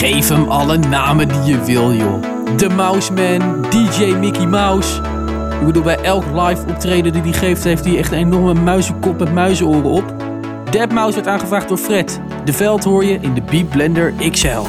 Geef hem alle namen die je wil, joh. De Mouseman, DJ Mickey Mouse. Ik bedoel, bij elk live optreden die hij geeft, heeft hij echt een enorme muizenkop met muizenoren op. Dead Mouse werd aangevraagd door Fred. De veld hoor je in de Beat Blender XL.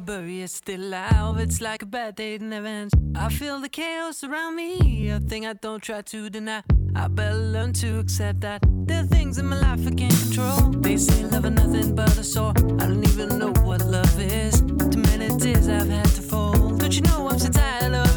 but bury is still alive. It's like a bad day in advance. I feel the chaos around me, a thing I don't try to deny. I better learn to accept that there are things in my life I can't control. They say love is nothing but a sore. I don't even know what love is. Too many tears I've had to fold. Don't you know I'm so tired of?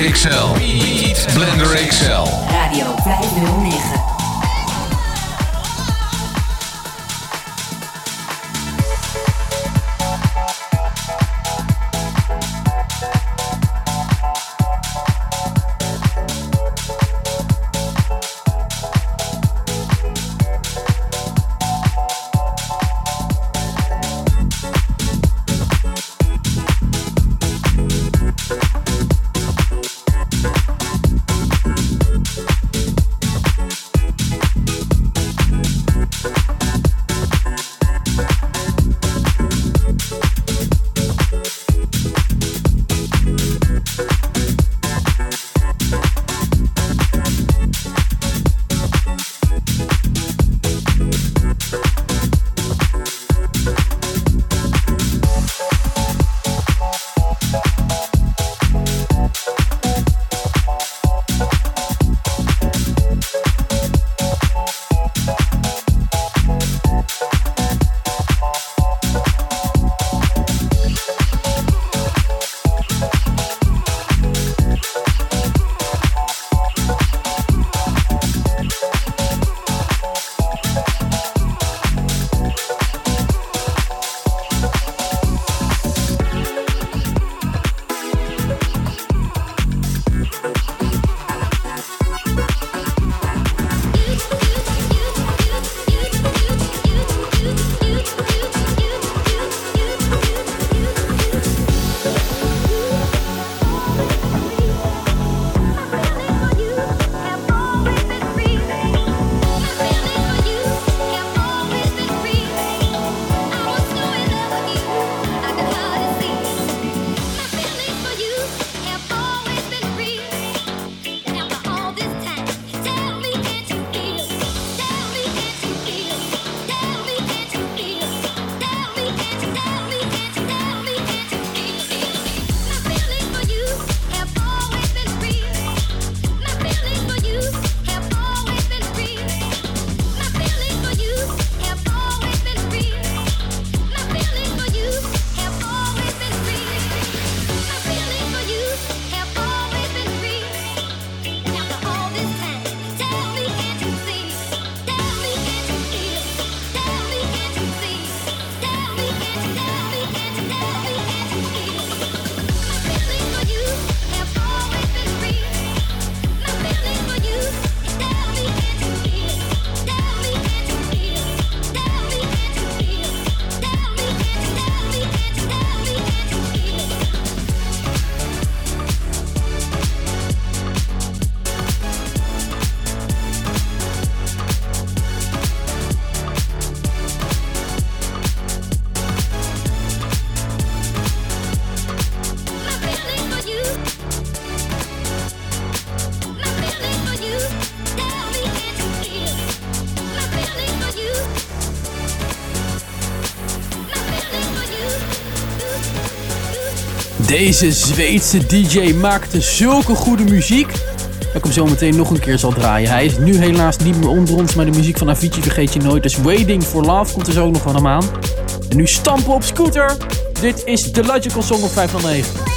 Blender XL. Beat Blender XL. Radio 509. Deze Zweedse DJ maakte zulke goede muziek. Dat ik hem zo meteen nog een keer zal draaien. Hij is nu helaas niet meer onder ons, maar de muziek van Avicii vergeet je nooit. Dus Waiting for Love komt er zo nog van hem aan. En nu stampen op scooter. Dit is The Logical Song op 509.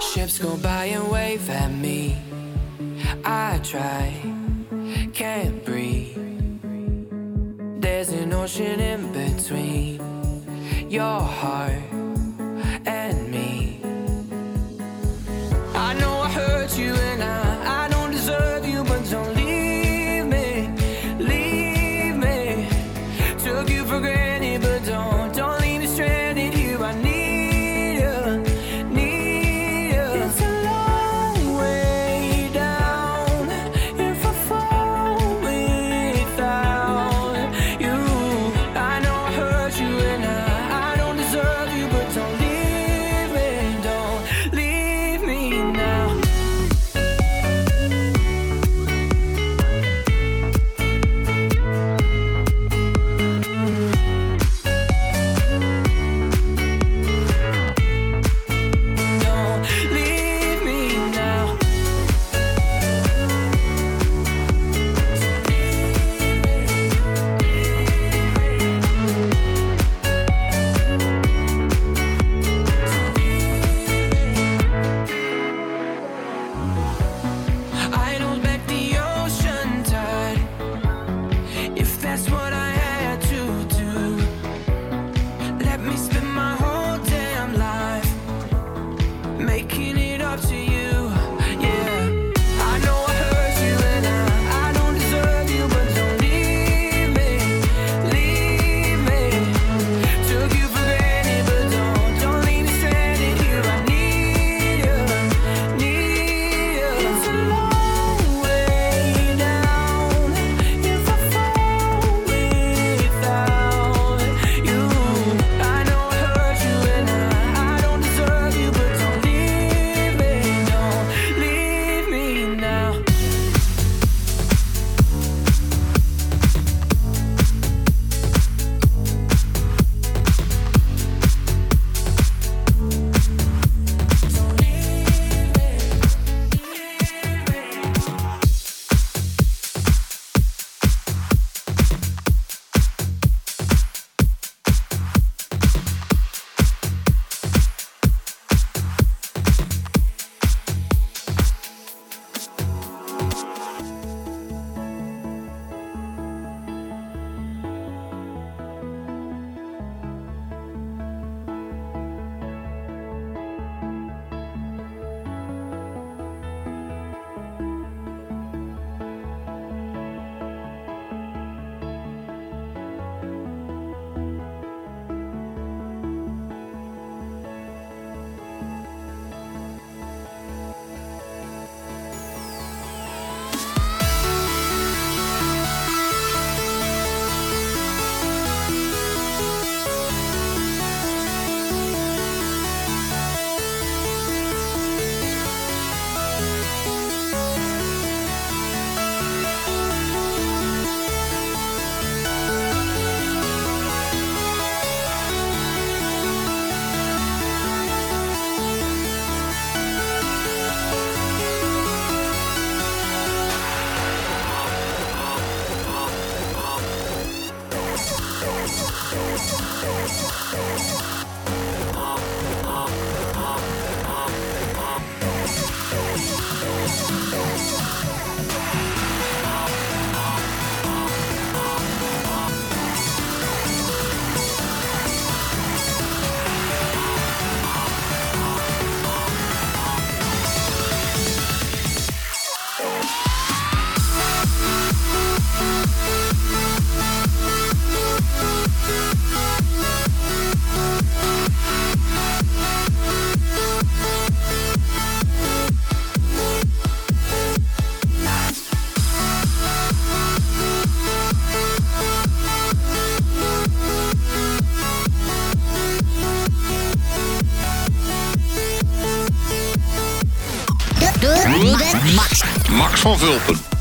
Ships go by and wave at me. I try, can't breathe. There's an ocean in between your heart and me. I know I hurt you and I. Max. Max van Vulpen.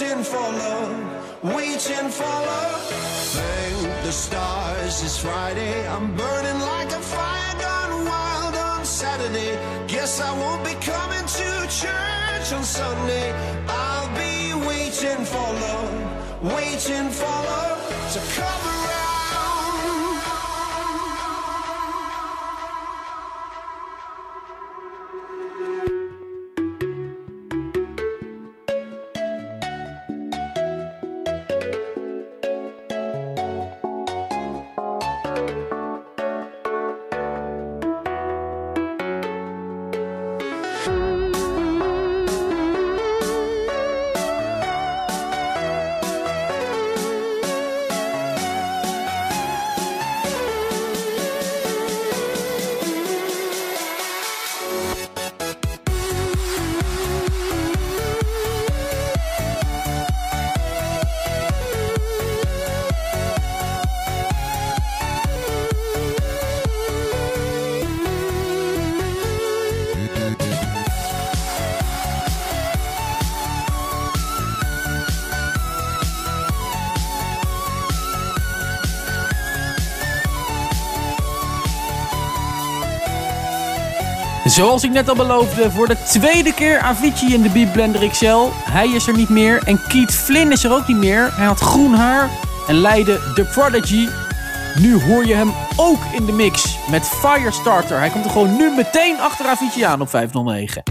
Waiting for love, waiting for love. Thank the stars, it's Friday. I'm burning like a fire gone wild on Saturday. Guess I won't be coming to church on Sunday. I'll be waiting for love, waiting for love to come Zoals ik net al beloofde, voor de tweede keer Avicii in de Beat Blender XL. Hij is er niet meer en Keith Flynn is er ook niet meer. Hij had groen haar en leidde The Prodigy. Nu hoor je hem ook in de mix met Firestarter. Hij komt er gewoon nu meteen achter Avicii aan op 509.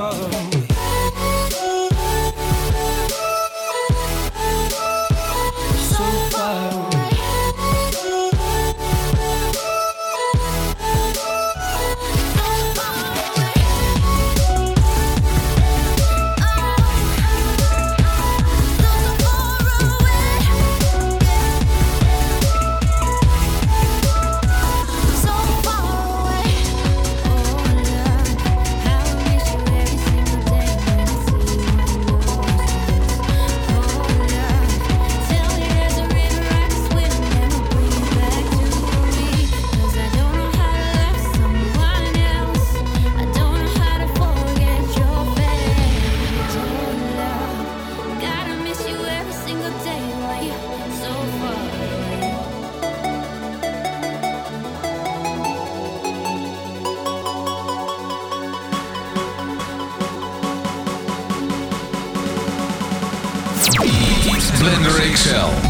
coração. Blender XL.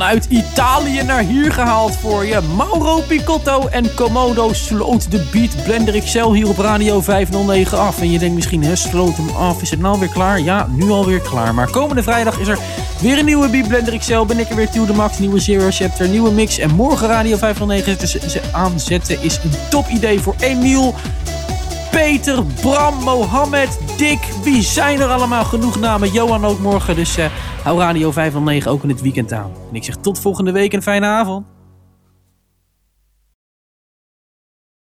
Vanuit Italië naar hier gehaald voor je. Mauro Picotto en Komodo sloot de Beat Blender XL hier op Radio 509 af. En je denkt misschien, hè, sloot hem af. Is het nou weer klaar? Ja, nu alweer klaar. Maar komende vrijdag is er weer een nieuwe Beat Blender XL. Ben ik er weer, to de max. Nieuwe Zero Chapter, nieuwe mix. En morgen Radio 509 dus ze aanzetten is een top idee voor Emiel. Peter, Bram, Mohammed, Dick. Wie zijn er allemaal? Genoeg namen. Johan ook morgen. Dus eh, hou Radio 509 ook in het weekend aan. En ik zeg tot volgende week en fijne avond.